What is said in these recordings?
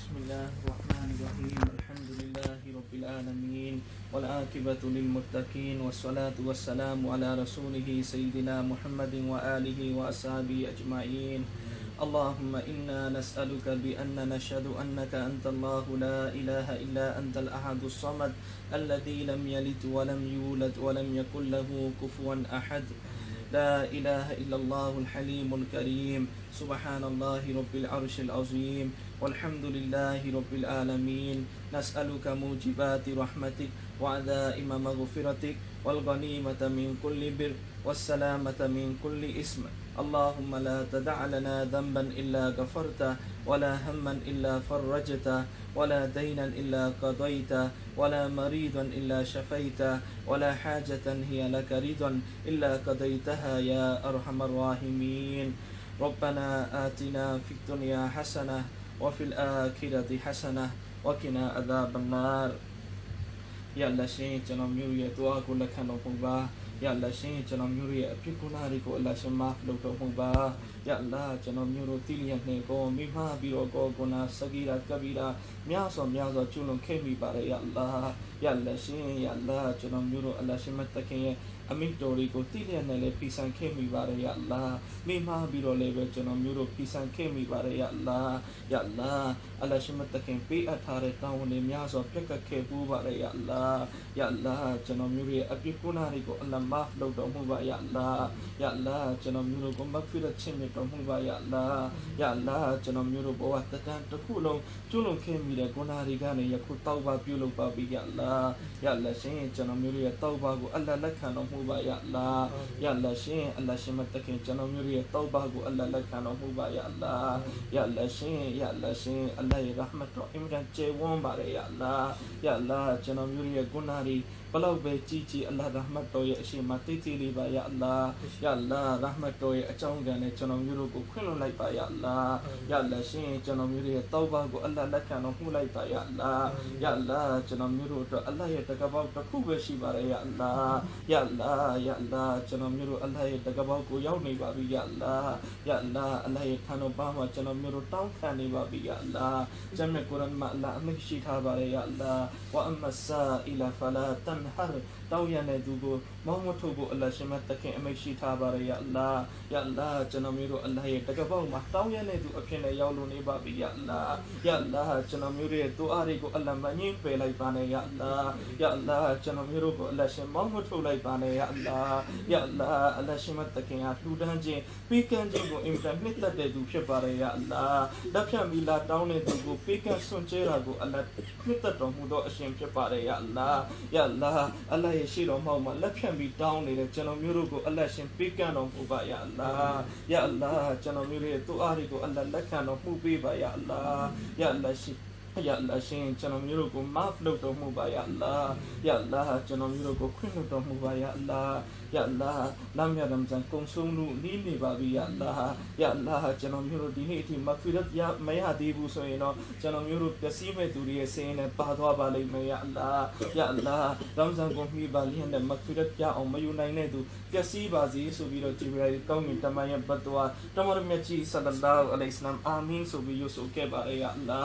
بسم الله الرحمن الرحيم. الحمد لله رب العالمين والعاقبة للمتقين والصلاة والسلام على رسوله سيدنا محمد وآله وأصحابه أجمعين. اللهم إنا نسألك بأن نشهد أنك أنت الله لا إله إلا أنت الأحد الصمد الذي لم يلد ولم يولد ولم يكن له كفوا أحد. لا إله إلا الله الحليم الكريم سبحان الله رب العرش العظيم والحمد لله رب العالمين نسألك موجبات رحمتك وعزائم مغفرتك والغنيمة من كل بر والسلامة من كل اسم اللهم لا تدع لنا ذنبا إلا غفرته ولا هما إلا فرجته ولا دينا إلا قضيته ولا مريضا إلا شفيته ولا حاجة هي لك رضا إلا قضيتها يا أرحم الراحمين. ربنا آتنا في الدنيا حسنة وفي الآخرة حسنة وقنا عذاب النار. يا الله شيء جنوم يا دعاء كل كانوا မျိုးရဲ့တွားကိုလက်ခံတော်မူပါရလက်ရှင်ကျွန်တော်မျိုးရဲ့အဖြစ်ကုနာတွေကိုအလရှင်မလုပ်တော်မူပါရလာကျွန်တော်မျိုးတို့တိလျက်နဲ့ကိုမိမပြီးတော့ကိုကု နာစကီရာကဘီရာမြားစော်မြားစော်ကျွလွန်ခဲ့မိပါတယ်ရလာရလက်ရှင်ရလာကျွန်တော်မျိုးတို့အလရှင်မတခင်ရဲ့အမိတော်တွေကိုတိလျက်နဲ့လည်းပြီးဆိုင်ခဲ့မိပါတယ်ရလာမိမပြီးတော့လည်းပဲကျွန်တော်မျိုးတို့ပြီးဆိုင်ခဲ့မိပါတယ်ရလာရလာအလရှင်မတခင်ပေးအပ်ထားတဲ့တောင်းဝန်တွေများစွာပြက်ကခဲ့ပူးပါတယ်ရလာရလာကျွန်တော်မျိုးရဲ့အပြစ်ကုနာတွေကိုအလမတ်လုပ်တော်မူပါရလာရလာကျွန်တော်မျိုးတို့ကိုမဖိရချင်းမြတ်တော်မူပါရလာရလာကျွန်တော်မျိုးတို့ဘဝတတန်တစ်ခုလုံးကျွလွန်ခဲ့မိတဲ့ကုနာတွေကနေယခုတောက်ပါပြုလုပ်ပါပြီရလာရလာရှင်ကျွန်တော်မျိုးရဲ့တောက်ပါကိုအလလက်ခံတော်မူပါရလာရလာရှင်အလရှင်မတခင်ကျွန်တော်မျိုးရဲ့တောက်ပါကိုအလလက်ခံတော်မူပါရလာရလာရှင်ရလာရှင်အလရဲ့ရဟမတ်တော်အင်မတန်ကျေဝန်းပါရလာရလာကျွန်တော်မျိုးရဲ့ကုနာတွေဘလောက်ပဲကြည်ကြည်အလ္လာဟ်ရဟမတ်တော်ရဲ့အရှိမတိတ်တိလေးပါရအလ္လာရအလ္လာရဟမတ်တော်ရဲ့အကြောင်းကံနဲ့ကျွန်တော်မျိုးတို့ကိုခွင့်လွှတ်လိုက်ပါရအလ္လာရအလ္လာရှင်ကျွန်တော်မျိုးရဲ့တောက်ပါကိုအလ္လာလက်ခံတော်မှုလိုက်ပါရအလ္လာရအလ္လာကျွန်တော်မျိုးတို့အတွက်အလ္လာရဲ့တကပောက်တစ်ခုပဲရှိပါရရအလ္လာရအလ္လာရအလ္လာကျွန်တော်မျိုးတို့အလ္လာရဲ့တကပောက်ကိုရောက်နေပါပြီရအလ္လာရအလ္လာအလ္လာရဲ့ခံတော်ပါမှာကျွန်တော်မျိုးတို့တောင်းခံနေပါပြီရအလ္လာဂျမ်မြတ်ကုရ်အာန်မှာအလ္လာအမိန့်ရှိထားပါရရအလ္လာဝအမ္မဆာအီလာဖလာတန်ဟာတောင်းရတဲ့သူကိုမောင်းမထုတ်ဖို့အလ္လာရှင်မတခင်အမိန့်ရှိထားပါရရအလ္လာရအလ္လာကျွန်တော်မျိုးတို့အလ္လာရဲ့တကပောက်မှာတောင်းရတဲ့သူအဖြစ်နဲ့ရောက်လို့နေပါပြီရအလ္လာရအလ္လာကျွန်တော်မျိုးတို့ရဲ့တူအားတွေကိုအလ္လာမငြင်းပယ်လိုက်ပါနဲ့ရအလ္လာရအလ္လာကျွန်တော်မျိုးတို့ကိုအလ္လာရှင်မောင်းမထုတ်လိုက်ပါနဲ့ရအလ္လာရအလ္လာအလ္လာရှင်မတခင်ဟာလှူဒန်းခြင်းပေးကမ်းခြင်းကိုအင်တာနှစ်သက်တဲ့သူဖြစ်ပါရရအလ္လာလက်ဖြတ်မိလာတောင်းတဲ့သူကိုပေးကမ်းဆွန့်ကြဲတာကိုအလ္လာနှစ်သက်တော်မူသောအရှင်ဖြစ်ပါရရအလ္လာရအလ္လာအလ္လာရဲ့ရှိတော်မှောက်မှာလက်ဖြတ်ပြီးတောင်းနေတဲ့ကျွန်တော်မျိုးတို့ကိုအလ္လာရှင်ပေးကမ်းတော်မူပါရအလ္လာရအလ္လာကျွန်တော်မျိုးရဲ့သူအားတွေကိုအလ္လာလက်ခံတော်မူပေးပါရအလ္လာရအလ္လာရှ င်ရအလ္လာရှင်ကျွန်တော်မျိုးတို့ကို maaf လုပ်တော်မူပါရအလ္လာရအလ္လာကျွန်တော်မျိုးတို့ကိုခွင့်လွှတ်တော်မူပါရအ လ္လာရအလ္လာလမ်းမြတ်ရမ်ဇန်ကုံဆုံးလို့နီးနေပါပြီရအလ္လာရအလ္လာကျွန်တော်မျိုးတို့ဒီနေ့အထိမဖီရတ်ရမရသေးဘူးဆိုရင်တော့ကျွန်တော်မျိုးတို့ပျက်စီးမဲ့သူတွေရဲ့စင်းနဲ့ပါသွားပါလိမ့်မယ်ရအလ္လာရအလ္လာရမ်ဇန်ကိုမိပါလျက်နဲ့မဖီရတ်ရအောင်မယူနိုင်တဲ့သူပျက်စီးပါစေဆိုပြီးတော့ဂျီဘရာကောင်းကင်တမန်ရဲ့ဘတ်တော်တမန်တော်မြတ်ကြီးဆလလာအလိုင်စလမ်အာမင်ဆိုပြီးယူဆိုခဲ့ပါရအလ္လာ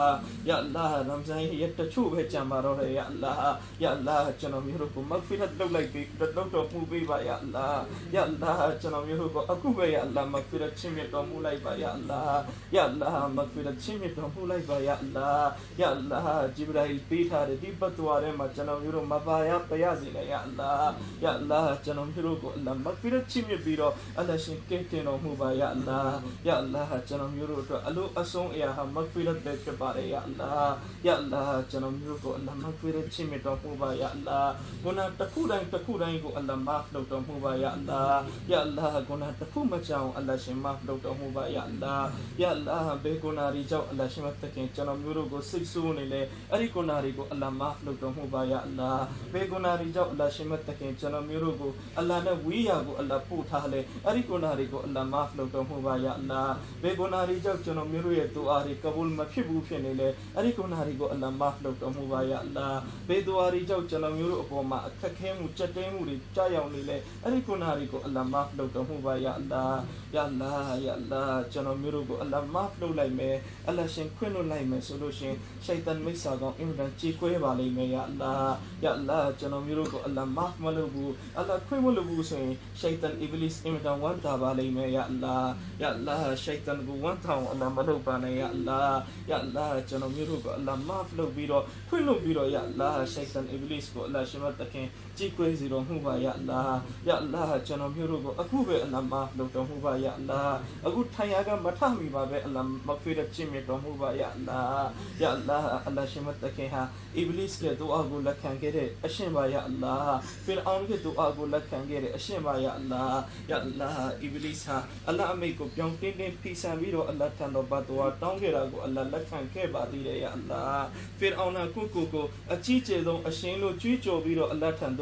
ရအလ္လာရမ်ဇန်ရဲ့တချို့ပဲကြံပါတော့ရအလ္လာရအလ္လာကျွန်တော်မျိုးတို့ကိုမဖီရတ်လုပ်လိုက်ပြီးတော့တော့မှုပေးပါရအလ္လာရအလ္လာကျွန်တော်မျိုးတို့ကိုအခုပဲရအလ္လာမဖီရတ်ချင်းမြတ်တော်မူလိုက်ပါရအလ္လာရအလ္လာမဖီရတ်ချင်းမြတ်တော်မူလိုက်ပါရအလ္လာရအလ္လာဂျီဘရာပေးထားတဲ့ဒီဘတ်တော်ထဲမှာကျွန်တော်မျိုးတို့မပါရပရစီလေရအလ္လာရအလ္လာကျွန်တော်မျိုးတို့ကိုအလ္လာမဖီရတ်ချင်းမြတ်ပြီးတော့အလ္လာရှင်ကဲတင်တော်မူပါရအလ္လာရအလ္လာကျွန်တော်မျိုးတို့အတွက်အလိုအဆုံးအရာဟာမဖီရတ်ပဲဖြစ်ပါတယ်ရအလ္လာရအလ္လာကျွန်တော်မျိုးကိုအလ္လာမဖီရတ်ချင်းမြတ်တော်မူပါရအလ္လာဂုဏတစ်ခုတိုင်းတစ်ခုတိုင်းကိုအလ္လာမဖလုပ်တော်မူပါရအလ္လာရအလ္လာဂုဏတစ်ခုမကြောင်အလ္လာရှင်မဖလုပ်တော်မူပါရအလ္လာရအလ္လာဘေဂုဏရီကြောင့်အလ္လာရှင်မတခင်ကျွန်တော်မျိုးတို့ကိုစိတ်ဆိုးနေလေအဲ့ဒီဂုဏတွေကိုအလ္လာမဖလုပ်တော်မူပါရအလ္လာဘေဂုဏရီကြောင့်အလ္လာရှင်မတခင်ကျွန်တော်မျိုးတို့ကိုအလ္လာနဲ့ဝေးရာကိုအလ္လာပို့ထားလေအဲ့ဒီဂုဏတွေကိုအလ္လာမဖလုပ်တော်မူပါရအလ္လာဘေဂုဏရီကြောင့်ကျွန်တော်မျိုးတို့ရဲ့ဒူအာတွေကဘူလ်မဖြစ်ဘူးဖြစ်နေလေအဲ့ဒီဂုဏတွေကိုအလ္လာမဖလုပ်တော်မူပါရအလ္လာဘေဒူအာရီကြောင့်ကျွန်တော်မျိုးတို့အပေါ်မှာအခက်ခဲမှုကြက်တဲမှုတွေကြားရောက်နေလေအဲ့ဒီခုနာတွေကိုအလ္လာဟ်မာဖ်လုပ်တော်မူပါယာအလ္လာယာအလ္လာယာအလ္လာကျွန်တော်မျိုးတို့ကိုအလ္လာဟ်မာဖ်လုပ်လိုက်မယ်အလ္လာရှင်ခွင့်လွှတ်လိုက်မယ်ဆိုလို့ရှင်ရှိုက်တန်မိစ္ဆာကောင်အင်မတန်ကြေကွဲပါလိမ့်မယ်ယာအလ္လာယာအလ္လာကျွန်တော်မျိုးတို့ကိုအလ္လာဟ်မာဖ်မလုပ်ဘူးအလ္လာခွင့်မလုပ်ဘူးဆိုရင်ရှိုက်တန်အီဘလစ်အင်မတန်ဝမ်းသာပါလိမ့်မယ်ယာအလ္လာယာအလ္လာရှိုက်တန်ကိုဝမ်းသာအောင်အလ္လာမလုပ်ပါနဲ့ယာအလ္လာယာအလ္လာကျွန်တော်မျိုးတို့ကိုအလ္လာမာဖ်လုပ်ပြီးတော့ခွင့်လွှတ်ပြီးတော့ယာအလ္လာရှိုက်တန်အီဘလစ်ကိုအလ္လာရှင်မတခင် ကြည်ကွဲစီတော်မူပါယာအလ္လာယာအလ္လာကျွန်တော်မျိုးတို့ကိုအခုပဲအလ္လာမာဖ်လုပ်တော်မူပါယာအလ္လာအခုထိုင်ရကမထမိပါပဲအလ္လာမဖေးတဲ့ချစ်မြတ်တော်မူပါယာအလ္လာယာအလ္လာအလ္လာရှင်မတခင်ဟာအီဘလစ်ရဲ့ဒူအာကိုလက်ခံခဲ့တဲ့အရှင်ပါယာအလ္လာဖီရအောင်ရဲ့ဒူအာကိုလက်ခံခဲ့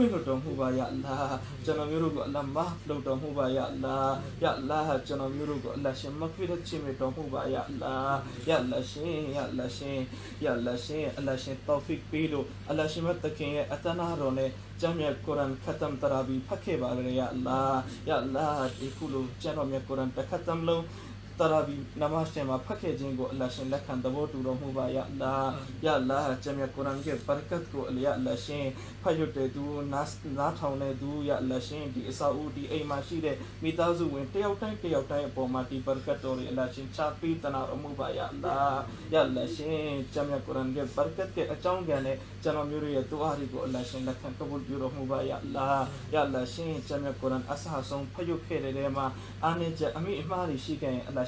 ခွင့်လွှတ်တော်မူပါယာအလ္လာကျွန်တော်မျိုးတို့ကိုအလ္လာမလုပ်တော်မူပါယာအလ္လာယာအလ္လာကျွန်တော်မျိုးတို့ကိုအလ္လာရှင်မဖိရချင်မြတော်မူပါယာအလ္လာယာအလ္လာရှင်ယာအလ္လာရှင်ယာအလ္လာရှင်အလ္လာရှင်တောဖစ်ပေးလို့အလ္လာရှင်မတခင်ရဲ့အတနာတော်နဲ့ကျမ်းမြတ်ကုရ်အန်ခတ်တမ်တရာဘီဖတ်ခဲ့ပါလေယာအလ္လာယာအလ္လာဒီခုလိုကျမ်းတော်မြတ်ကုရ်အန်တစ်ခတ်တမ်လုံး တရာဘီနမတ်ထဲမှာဖတ်ခဲ့ခြင်းကိုအလ္လာရှင်လက်ခံသဘောတူတော်မူပါယာအလ္လာယာအလ္လာကျမ်းမြတ်ကုရ်အန်ရဲ့ဘရကတ်ကိုအလျာအလ္လာရှင်ဖတ်ရတဲ့သူနားနားထောင်တဲ့သူယာအလ္လာရှင်ဒီအစာဦးဒီအိမ်မှာရှိတဲ့မိသားစုဝင်တယောက်တိုင်းတယောက်တိုင်းအပေါ်မှာဒီဘရကတ်တော်ရဲ့အလ္လာရှင်ချပေးတနာတော်မူပါယာအလ္လာယာအလ္လာရှင်ကျမ်းမြတ်ကုရ်အန်ရဲ့ဘရကတ်ရဲ့အကြောင်းပြန်နဲ့ကျွန်တော်မျိုးရဲ့တူအားတွေကိုအလ္လာရှင်လက်ခံကဘုလ်ပြုတော်မူပါယာအလ္လာယာအလ္လာရှင်ကျမ်းမြတ်ကုရ်အန်အဆာဆုံးဖတ်ရခဲ့တဲ့နေရာမှာအာနေချက်အမိအမှားတွေရှိခဲ့ရင်အလ္လာရှ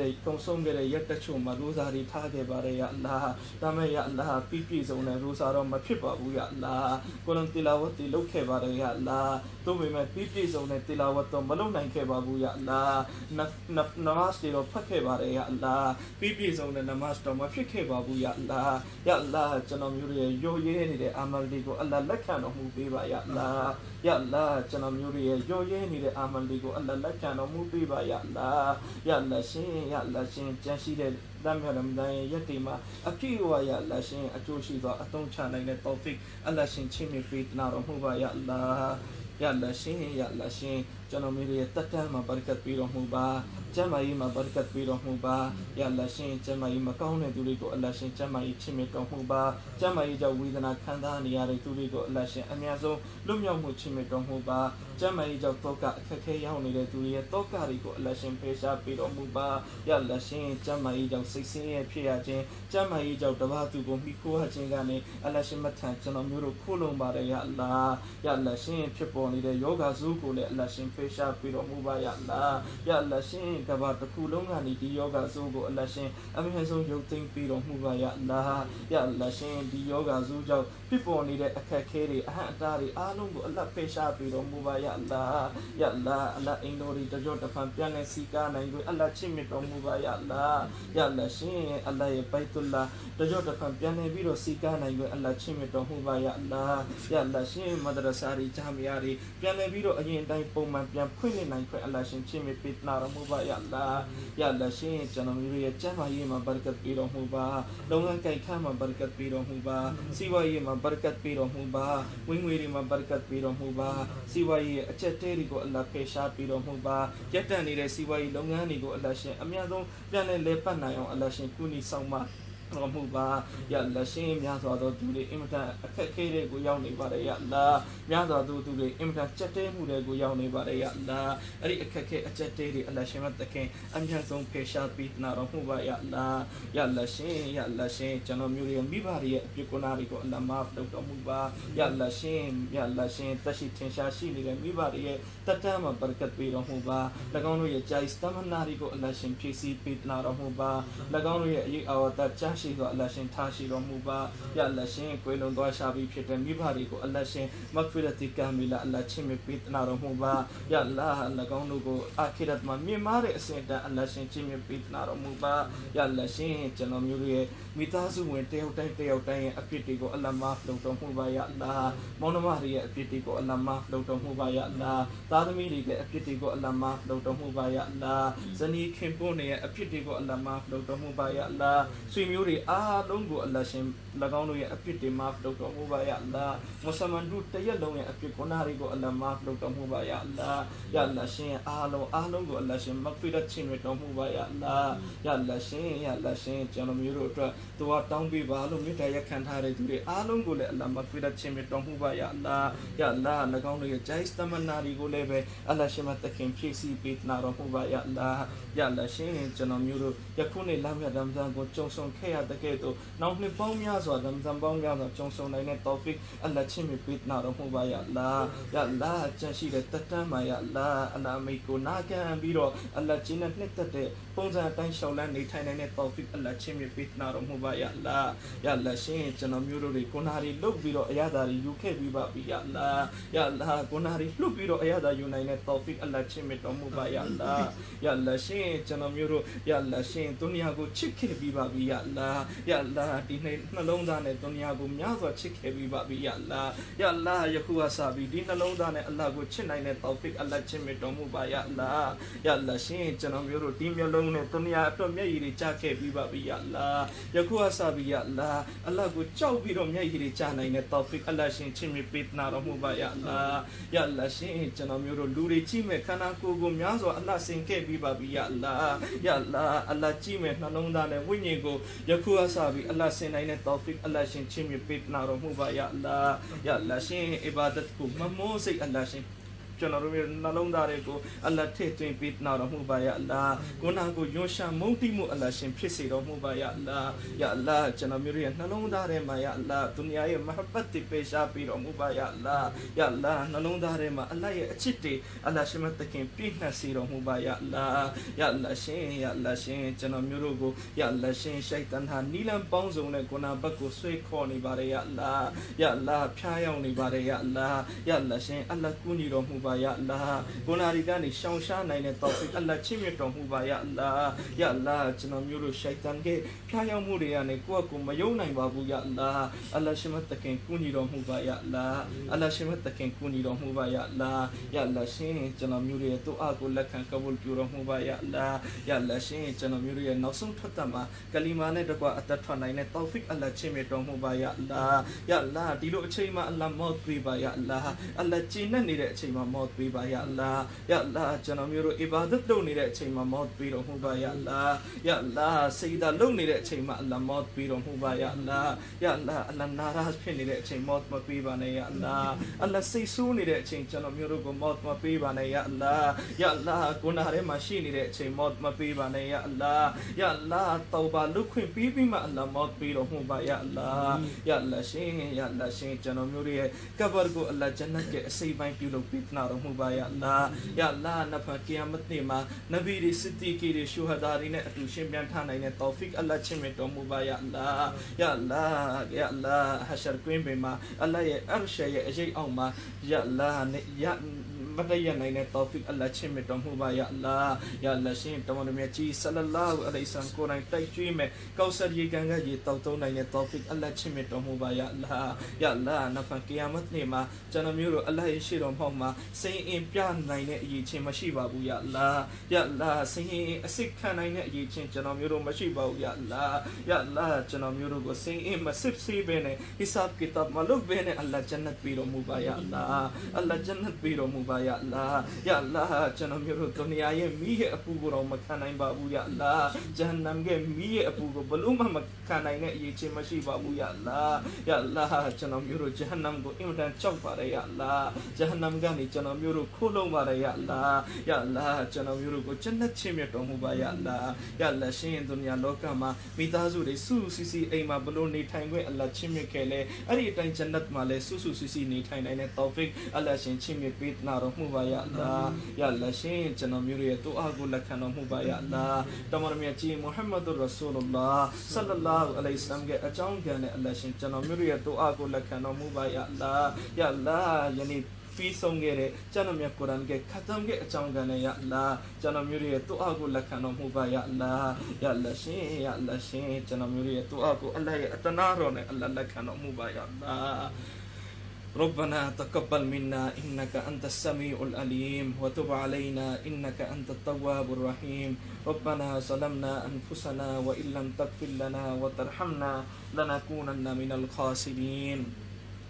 တဲ့ကုံဆုံးခဲ့တဲ့ရက်တချို့မှာရိုးစာတွေထားခဲ့ပါတယ်ယအလ္လာဒါမဲ့ယအလ္လာပြည့်ပြည့်စုံတဲ့ရိုးစာတော့မဖြစ်ပါဘူးယအလ္လာကုရ်အာန်တီလာဝတ်တီလုပ်ခဲ့ပါတယ်ယအလ္လာတို့ပေမဲ့ပြည့်ပြည့်စုံတဲ့တီလာဝတ်တော့မလုပ်နိုင်ခဲ့ပါဘူးယအလ္လာနနမတ်တွေတော့ဖတ်ခဲ့ပါတယ်ယအလ္လာပြည့်ပြည့်စုံတဲ့နမတ်တော့မဖြစ်ခဲ့ပါဘူးယအလ္လာယအလ္လာကျွန်တော်မျိုးရဲ့ရိုးရဲနေတဲ့အာမလ်တွေကိုအလ္လာလက်ခံတော်မူပေးပါယအလ္လာယအလ္လာကျွန်တော်မျိုးရဲ့ရိုးရဲနေတဲ့အာမလ်တွေကိုအလ္လာလက်ခံတော်မူပေးပါယအလ္လာယအလ္လာရှင်ယအလ္လာရှင်ကြံရှိတဲ့လမ်းမြတ်ရမဒန်ရဲ့ရက်တွေမှာအပြည့်အဝရအလ္လာရှင်အကျိုးရှိသောအသုံးချနိုင်တဲ့တောဖစ်အလ္လာရှင်ချင်းမြပေးနာတော်မူပါယအလ္လာယအလ္လာရှင်ယအလ္လာရှင်ကျွန်တော်မျိုးရဲ့တက်တမ်းမှာဘာရကတ်ပေးတော်မူပါ ကျမ်းမာရေးမှာဘာရကတ်ပေးတော်မူပါယအလ္လာရှင်ကျမ်းမာရေးမကောင်းတဲ့သူတွေကိုအလ္လာရှင်ကျမ်းမာရေးချစ်မြတ်တော်မူပါကျမ်းမာရေးကြောင့်ဝေဒနာခံစားနေရတဲ့သူတွေကိုအလ္လာရှင်အများဆုံးလွတ်မြောက်မှုချစ်မြတ်တော်မူပါကျမ်းမာရေးကြောင့်တောကအခက်ခဲရောက်နေတဲ့သူတွေရဲ့တောကတွေကိုအလ္လာရှင်ဖေရှားပေးတော်မူပါယအလ္လာရှင်ကျမ်းမာရေးကြောင့်စိတ်ဆင်းရဲဖြစ်ရခြင်းကျမ်းမာရေးကြောင့်တပါးသူကိုမိခိုးရခြင်းကနေအလ္လာရှင်မထံကျွန်တော်မျိုးတို့ခိုးလုံပါတယ်ယအလ္လာယအလ္လာရှင်ဖြစ်ပေါ်နေတဲ့ယောဂဇုကိုလည်းအလ္လာရှင်ဖေရှားပေးတော်မူပါယအလ္လာယအလ္လာရှင်ကဘာတစ်ခုလုံးကနေဒီယောဂဇုကိုအလ္လာရှင်အမြဲဆုံးရုပ်သိမ်းပေးတော်မူပါယအလ္လာယအလ္လာရှင်ဒီယောဂဇုကြောင့်ဖြစ်ပေါ်နေတဲ့အခက်ခဲတွေအဟံအတားတွေအားလုံးကိုအလ္လာဖေရှားပေးတော်မူပါယအလ္လာယအလ္လာအလ္လာအင်တော်ဒီတကြောတဖန်ပြန်လဲစီကားနိုင်ကိုအလ္လာချစ်မြတ်တော်မူပါယအလ္လာယအလ္လာရှင်အလ္လာရဲ့ဘိုက်တူလာတကြောတဖန်ပြန်လဲပြီးတော့စီကားနိုင်ကိုအလ္လာချစ်မြတ်တော်မူပါယအလ္လာယအလ္လာရှင်မဒရဆာရီဂျာမီယာတွေပြန်လဲပြီးတော့အရင်အတိုင်းပုံမှန်ပြန်ဖွင့်နေနိုင်ခွင့်အလ္လာရှင်ချစ်မြတ်ပေးနာတော်မူပါယအလ္လာယအလ္လာရှင်ကျွန်တော်မျိုးရဲ့ကျမ်းမာရေးမှာဘာရကတ်ပေးတော်မူပါလုပ်ငန်းကိုင်ခန့်မှာဘာရကတ်ပေးတော်မူပါစီးပွားရေးမှာဘာရကတ်ပေးတော်မူပါဝင်ငွေတွေမှာဘာရကတ်ပေးတော်မူပါစီးပွားရေးရဲ့အချက်တဲတွေကိုအလ္လာဖေရှားပေးတော်မူပါရက်တန့်နေတဲ့စီးပွားရေးလုပ်ငန်းတွေကိုအလ္လာရှင်အများဆုံးပြန်လဲလဲပတ်နိုင်အောင်အလ္လာရှင်ကုညီဆောင်ပါ တော်မူပါယလက်ရှင်များစွာသောသူတွေအင်မတန်အခက်ခဲတဲ့ကိုရောက်နေပါတယ်ယလာများစွာသောသူတွေအင်မတန်ကြက်တဲမှုတွေကိုရောက်နေပါတယ်ယလာအဲ့ဒီအခက်ခဲအကြက်တဲတွေအလရှင်မတခင်အများဆုံးဖေရှားပြီးနာတော်မူပါယလာယလက်ရှင်ယလက်ရှင်ကျွန်တော်မျိုးရဲ့မိဘတွေရဲ့အပြစ်ကိုနာတွေကိုအလမဖလုပ်တော်မူပါယလက်ရှင်ယလက်ရှင်တရှိထင်ရှားရှိနေတဲ့မိဘတွေရဲ့တတမ်းမှာဘရကတ်ပေးတော်မူပါ၎င်းတို့ရဲ့ဂျိုင်စတမနာတွေကိုအလရှင်ဖြည့်ဆည်းပေးနာတော်မူပါ၎င်းတို့ရဲ့အရေးအဝတ္တချရှိသောအလ္လာဟ်ရှင်ထားရှိတော်မူပါယာအလ္လာဟ်ရှင်ကွယ်လွန်သွားရှာပြီးဖြစ်တဲ့မိဘတွေကိုအလ္လာဟ်ရှင်မဂ်ဖီရတ်ကာမီလာအလ္လာဟ်ချစ်မြတ်ပေးသနာတော်မူပါယာအလ္လာဟ်၎င်းတို့ကိုအာခိရတ်မှာမြင့်မားတဲ့အစဉ်တန်းအလ္လာဟ်ရှင်ချစ်မြတ်ပေးသနာတော်မူပါယာအလ္လာဟ်ရှင်ကျွန်တော်မျိုးရဲ့မိသားစုဝင်တယောက်တိုင်းတယောက်တိုင်းရဲ့အဖြစ်တွေကိုအလ္လာဟ်မာဖလုံတော်မူပါယာအလ္လာဟ်မောင်နှမတွေရဲ့အဖြစ်တွေကိုအလ္လာဟ်မာဖလုံတော်မူပါယာအလ္လာဟ်သားသမီးတွေရဲ့အဖြစ်တွေကိုအလ္လာဟ်မာဖလုံတော်မူပါယာအလ္လာဟ်ဇနီးခင်ပွန်းတွေရဲ့အဖြစ်တွေကိုအလ္လာဟ်မာဖလုံတော်မူပါယာအလ္လာဟ်ဆွေမျိုးတွေအားလုံးကိုအလ္လာဟ်ရှင်၎င်းတို့ရဲ့အဖြစ်တွေမာဖလုံတော်မူပါယာအလ္လာဟ်မွတ်စလမန်တို့တရက်လုံးရဲ့အဖြစ်ကိုနာတွေကိုအလ္လာဟ်မာဖလုံတော်မူပါယာအလ္လာဟ်ယာအလ္လာဟ်ရှင်အားလုံးအားလုံးကိုအလ္လာဟ်ရှင်မဂ်ဖီရတ်ချီမြတ်တော်မူပါယာအလ္လာဟ်ယာအလ္လာဟ်ရှင်ယာအလ္လာဟ်ရှင်ကျွန်တော်မျိုးတို့အတွက်သူကတောင်းပေးပါလို့မေတ္တာရက်ခံထားတဲ့သူတွေအားလုံးကိုလည်းအလ္လာဟ်မဂ်ဖီရတ်ချီမြတ်တော်မူပါယာအလ္လာဟ်ယာအလ္လာဟ်၎င်းတို့ရဲ့ဂျိုင်းစတမနာတွေကိုလည်းပဲအလ္လာဟ်ရှင်မတခင်ဖြည့်ဆည်းပေးနာတော်မူပါယာအလ္လာဟ်ယာအလ္လာဟ်ရှင်ကျွန်တော်မျိုးတို့ယခုနေ့လမ်းမြတ်ရမ်ဇန်ကိုကြုံဆုံခဲ့ရတဲ့ကဲ့သို့နောက်နှစ်ပေါင်းများစွာရမ်ဇန်ပေါင်းများစွာကြုံဆုံနိုင်တဲ့တောဖစ်အလ္လာဟ်ချီမြတ်ပေးနာတော်မူပါယာအလ္လာဟ်ယာအလ္လာဟ်ကြန့်ရှိတဲ့တတ်တမ်းမှာယာအလ္လာဟ်အလ္လာဟ်မိတ်ကိုနာခံပြီးတော့အလ္လာဟ်ကျင်းတဲ့နှစ်သက်တဲ့ပုံစံအတိုင်းရှောင်လန်းနေထိုင်နိုင်တဲ့တောဖစ်အလ္လာဟ်ချီမြတ်ပေးနာတော်မူပါယာအလ္လာဟ်ယာအလ္လာဟ်ရှင်ကျွန်တော်မျိုးတို့တွေကိုနာရီလုတ်ပြီးတော့အရသာတွေယူခဲ့ပြီးပါပြီယာအလ္လာဟ်ယာအလ္လာဟ်ကိုနာရီလှုပ်ပြီးတော့အရသာယူနိုင်တဲ့တောဖစ်အလ္လာဟ်ချီမြတ်တော်မူပါယာအလ္လာဟ်ယာအလ္လာဟ်ရှင်ကျွန်တော်မျိုးတို့ယာအလ္လာဟ်ရှင်ဒုနီယာကိုချစ်ခဲ့ပြီးပါပြီယာအလ္လာဟ်ယာအလ္လာဟ်ဒီနေ့နှလုံးသားနဲ့ဒုနီယာကိုများစွာချစ်ခဲ့ပြီးပါပြီယာအလ္လာဟ်ယာအလ္လာဟ်ယခုကစပြီးဒီနှလုံးသားနဲ့အလ္လာဟ်ကိုချစ်နိုင်တဲ့တောဖစ်အလ္လာဟ်ချီမြတ်တော်မူပါယာအလ္လာဟ်ယာအလ္လာဟ်ရှင်ကျွန်တော်မျိုးတို့ဒီမျိုးလုံးနဲ့ဒုနီယာအတွက်မျက်ရည်တွေကျခဲ့ပြီးပါပြီယာအလ္လာဟ်ယခုကစပြီးယာအလ္လာဟ်အလ္လာဟ်ကိုကြောက်ပြီးတော့မျက်ရည်တွေကျနိုင်တဲ့တောဖစ်အလ္လာဟ်ရှင်ချစ်မြတ်ပေးနာတော်မူပါယာအလ္လာဟ်ယာအလ္လာဟ်ရှင်ကျွန်တော်မျိုးတို့လူတွေကြည့်မဲ့ခန္ဓာကိုယ်ကိုများစွာအလ္လာဟ်ဆင်ခဲ့ပြီးပါပြီယာအလ္လာဟ်ယာအလ္လာဟ်အလ္လာဟ်ကြည့်မဲ့နှလုံးသားနဲ့ဝိညာဉ်ကိုယခုကစပြီးအလ္လာဟ်ဆင်နိုင်တဲ့တောဖစ်အလ္လာဟ်ရှင်ချစ်မြတ်ပေးနာတော်မူပါယာအလ္လာဟ်ယာအလ္လာဟ်ရှင်အီဘာဒတ်ကိုမမိုးစိတ်အလ္လာဟ်ရှင် ကျွန်တော်တို့ရဲ့နှလုံးသားတွေကိုအလ္လာဟ်ထည့်သွင်းပေးနာတော်မူပါယာအလ္လာဟ်ကိုနာကိုယွန်ရှာမုန်းတိမှုအလ္လာဟ်ရှင်ဖြစ်စေတော်မူပါယာအလ္လာဟ်ယာအလ္လာဟ်ကျွန်တော်မျိုးရဲ့နှလုံးသားထဲမှာယာအလ္လာဟ်ဒုနီယာရဲ့မဟဘတ်တွေပေးရှားပြီးတော်မူပါယာအလ္လာဟ်ယာအလ္လာဟ်နှလုံးသားထဲမှာအလ္လာဟ်ရဲ့အချစ်တွေအလ္လာဟ်ရှင်မတခင်ပြည့်နှက်စေတော်မူပါယာအလ္လာဟ်ယာအလ္လာဟ်ရှင်ယာအလ္လာဟ်ရှင်ကျွန်တော်မျိုးတို့ကိုယာအလ္လာဟ်ရှင်ရှိုက်တန်ဟာနီလန်ပေါင်းစုံနဲ့ကိုနာဘတ်ကိုဆွဲခေါ်နေပါတယ်ယာအလ္လာဟ်ယာအလ္လာဟ်ဖျားယောင်းနေပါတယ်ယာအလ္လာဟ်ယာအလ္လာဟ်ရှင်အလ္လာဟ်ကူညီတော်မူပါယာအလ္လာဟ်ကိုနာရီကနေရှောင်ရှားနိုင်တဲ့တောဖစ်အလ္လာဟ်ချစ်မြတ်တော်မူပါယာအလ္လာဟ်ယာအလ္လာဟ်ကျွန်တော်မျိုးတို့ရှိုက်တန်ကဖျားယောင်းမှုတွေကနေကိုယ့်အကူမယုံနိုင်ပါဘူးယာအလ္လာဟ်အလ္လာဟ်ရှင်မတခင်ကူညီတော်မူပါယာအလ္လာဟ်အလ္လာဟ်ရှင်မတခင်ကူညီတော်မူပါယာအလ္လာဟ်ယာအလ္လာဟ်ရှင်ကျွန်တော်မျိုးတွေရဲ့တူအားကိုလက်ခံကဘုလ်ပြုတော်မူပါယာအလ္လာဟ်ယာအလ္လာဟ်ရှင်ကျွန်တော်မျိုးတွေရဲ့နောက်ဆုံးထွက်သက်မှာကလီမာနဲ့တကွအသက်ထွက်နိုင်တဲ့တောဖစ်အလ္လာဟ်ချစ်မြတ်တော်မူပါယာအလ္လာဟ်ယာအလ္လာဟ်ဒီလိုအချိန်မှာအလ္လာဟ်မော့ပေးပါယာအလ္လာဟ်အလ္လာဟ်ကျင့်နေတဲ့အချိန်မှာမော့ပေးပါယာအလ္လာဟ်ယာအလ္လာဟ်ကျွန်တော်မျိုးတို့အီဘာဒတ်လုပ်နေတဲ့အချိန်မှာမော့ပေးတော်မူပါယာအလ္လာဟ်ယာအလ္လာဟ်စေဒါလုပ်နေတဲ့အချိန်မှာအလ္လာဟ်မော့ပေးတော်မူပါယာအလ္လာဟ်ယာအလ္လာဟ်အလ္လာဟ်နာရာဖြစ်နေတဲ့အချိန်မော့မပေးပါနဲ့ယာအလ္လာဟ်အလ္လာဟ်စိတ်ဆိုးနေတဲ့အချိန်ကျွန်တော်မျိုးတို့ကိုမော့မပေးပါနဲ့ယာအလ္လာဟ်ယာအလ္လာဟ်ကိုနာထဲမှာရှိနေတဲ့အချိန်မော့မပေးပါနဲ့ယာအလ္လာဟ်ယာအလ္လာဟ်တောဘာလုခွင့်ပြီးပြီးမှအလ္လာဟ်မော့ပေးတော်မူပါယာအလ္လာဟ်ယာအလ္လာဟ်ရှင်ယာအလ္လာဟ်ရှင်ကျွန်တော်မျိုးတို့ရဲ့ကဘာကိုအလ္လာဟ်ဂျန်နတ်ရဲ့အစိပ်ပိုင်းပြုလုပ်ပေးနာတော်မူပါယာအလ္လာဟ်ယာအလ္လာဟ်နဖကီယာမတ်နေ့မှာနဗီတွေစစ်တီကီတွေရှူဟဒါတွေနဲ့အတူရှင်ပြန်ထားနိုင်တဲ့တောဖစ်အလ္လာဟ်ချစ်မြတ်တော်မူပါယာအလ္လာဟ်ယာအလ္လာဟ်ယာအလ္လာဟ်ဟရှာကွင်းပင်မှာအလ္လာဟ်ရဲ့အရရှရဲ့အရေးအောင်မှာယာအလ္လာဟ်နဲ့ယာမတရနိုင်တဲ့တောဖစ်အလ္လာဟ်ချစ်မြတ်တော်မူပါယာအလ္လာဟ်ယာအလ္လာဟ်ရှင်တော်မြတ်ကြီးဆလလာဟူအလိုင်ဆမ်ကိုနိုင်တိုက်ကျွေးမဲ့ကောက်ဆတ်ရေကန်ကရေတောက်သုံးနိုင်တဲ့တောဖစ်အလ္လာဟ်ချစ်မြတ်တော်မူပါယာအလ္လာဟ်ယာအလ္လာဟ်နဖကီယာ မတ်နေ့မှာကျွန်တော်မျိုးတို့အလ္လာဟ်ရဲ့ရှေ့တော်မှောက်မှာစိန်အင်ပြနိုင်တဲ့အရေးချင်းမရှိပါဘူးယာအလ္လာဟ်ယာအလ္လာဟ်စိန်အင်အစစ်ခံနိုင်တဲ့အရေးချင်းကျွန်တော်မျိုးတို့မရှိပါဘူးယာအလ္လာဟ်ယာအလ္လာဟ်ကျွန်တော်မျိုးတို့ကိုစိန်အင်မစစ်စေးပဲနဲ့ဟိဆပ်ကီတပ်မလုပ်ပဲနဲ့အလ္လာဟ်ဂျန်နတ်ပေးတော်မူပါယာအလ္လာဟ်အလ္လာဟ်ဂျန်နတ်ပေးတော်မူပါယာအလ္လာဟ်ယာအလ္လာဟ်ကျွန်တော်မျိုးတို့ဒုနီယာရဲ့မိရဲ့အပူကိုတော့မခံနိုင်ပါဘူးယာအလ္လာဟ်ဂျဟန္နမ်ရဲ့မိရဲ့အပူကိုဘလို့မှမခံနိုင်တဲ့အရေးချင်းမရှိပါဘူးယာအလ္လာဟ်ယာအလ္လာဟ်ကျွန်တော်မျိုးတို့ဂျဟန္နမ်ကိုအင်မတန်ကြောက်ပါတယ်ယာအလ္လာဟ်ဂျဟန္နမ်ကနေကျွန်တော်မျိုးတို့ခိုးလုံးပါတယ်ယာအလ္လာဟ်ယာအလ္လာဟ်ကျွန်တော်မျိုးတို့ကိုဂျန်နတ်ချင်းမြတ်တော်မူပါယာအလ္လာဟ်ယာအလ္လာဟ်ရှင်ဒုနီယာလောကမှာမိသားစုတွေစုစုစီစီအိမ်မှာဘလို့နေထိုင်ခွင့်အလ္လာဟ်ချင်းမြတ်ခဲ့လေအဲ့ဒီအတိုင်းဂျန်နတ်မှာလည်းစုစုစီစီနေထိုင်နိုင်တဲ့တောဖစ်အလ္လာဟ်ရှင်ချင်းမြတ်ပေးနာတော်တော်မူပါယအလ္လာယအလ္လာရှင်ကျွန်တော်မျိုးရဲ့တူအားကိုလက်ခံတော်မူပါယအလ္လာတမန်တော်မြတ်ကြီးမုဟမ္မဒ်ရဆူလုလာဆလ္လာလာဟူအလိုင်စလမ်ရဲ့အကြောင်းပြန်တဲ့အလ္လာရှင်ကျွန်တော်မျိုးရဲ့တူအားကိုလက်ခံတော်မူပါယအလ္လာယအလ္လာယနေ့ပြီးဆုံးခဲ့တဲ့ကျွန်တော်မြတ်ကုရ်အာန်ရဲ့ခတ်တမ်ရဲ့အကြောင်းကနဲ့ယအလ္လာကျွန်တော်မျိုးရဲ့တူအားကိုလက်ခံတော်မူပါယအလ္လာယအလ္လာရှင်ယအလ္လာရှင်ကျွန်တော်မျိုးရဲ့တူအားကိုအလ္လာရဲ့အတနာတော်နဲ့အလ္လာလက်ခံတော်မူပါယအလ္လာ ربنا تقبل منا إنك أنت السميع العليم وتب علينا إنك أنت التواب الرحيم. ربنا ظلمنا أنفسنا وإن لم تغفر لنا وترحمنا لنكونن من الخاسرين.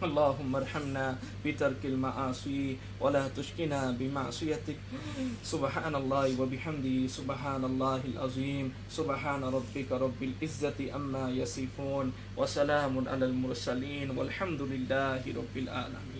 اللهم ارحمنا بترك المعاصي ولا تشكنا بمعصيتك. سبحان الله وبحمده سبحان الله العظيم سبحان ربك رب العزة أما يصفون وسلام على المرسلين والحمد لله رب العالمين.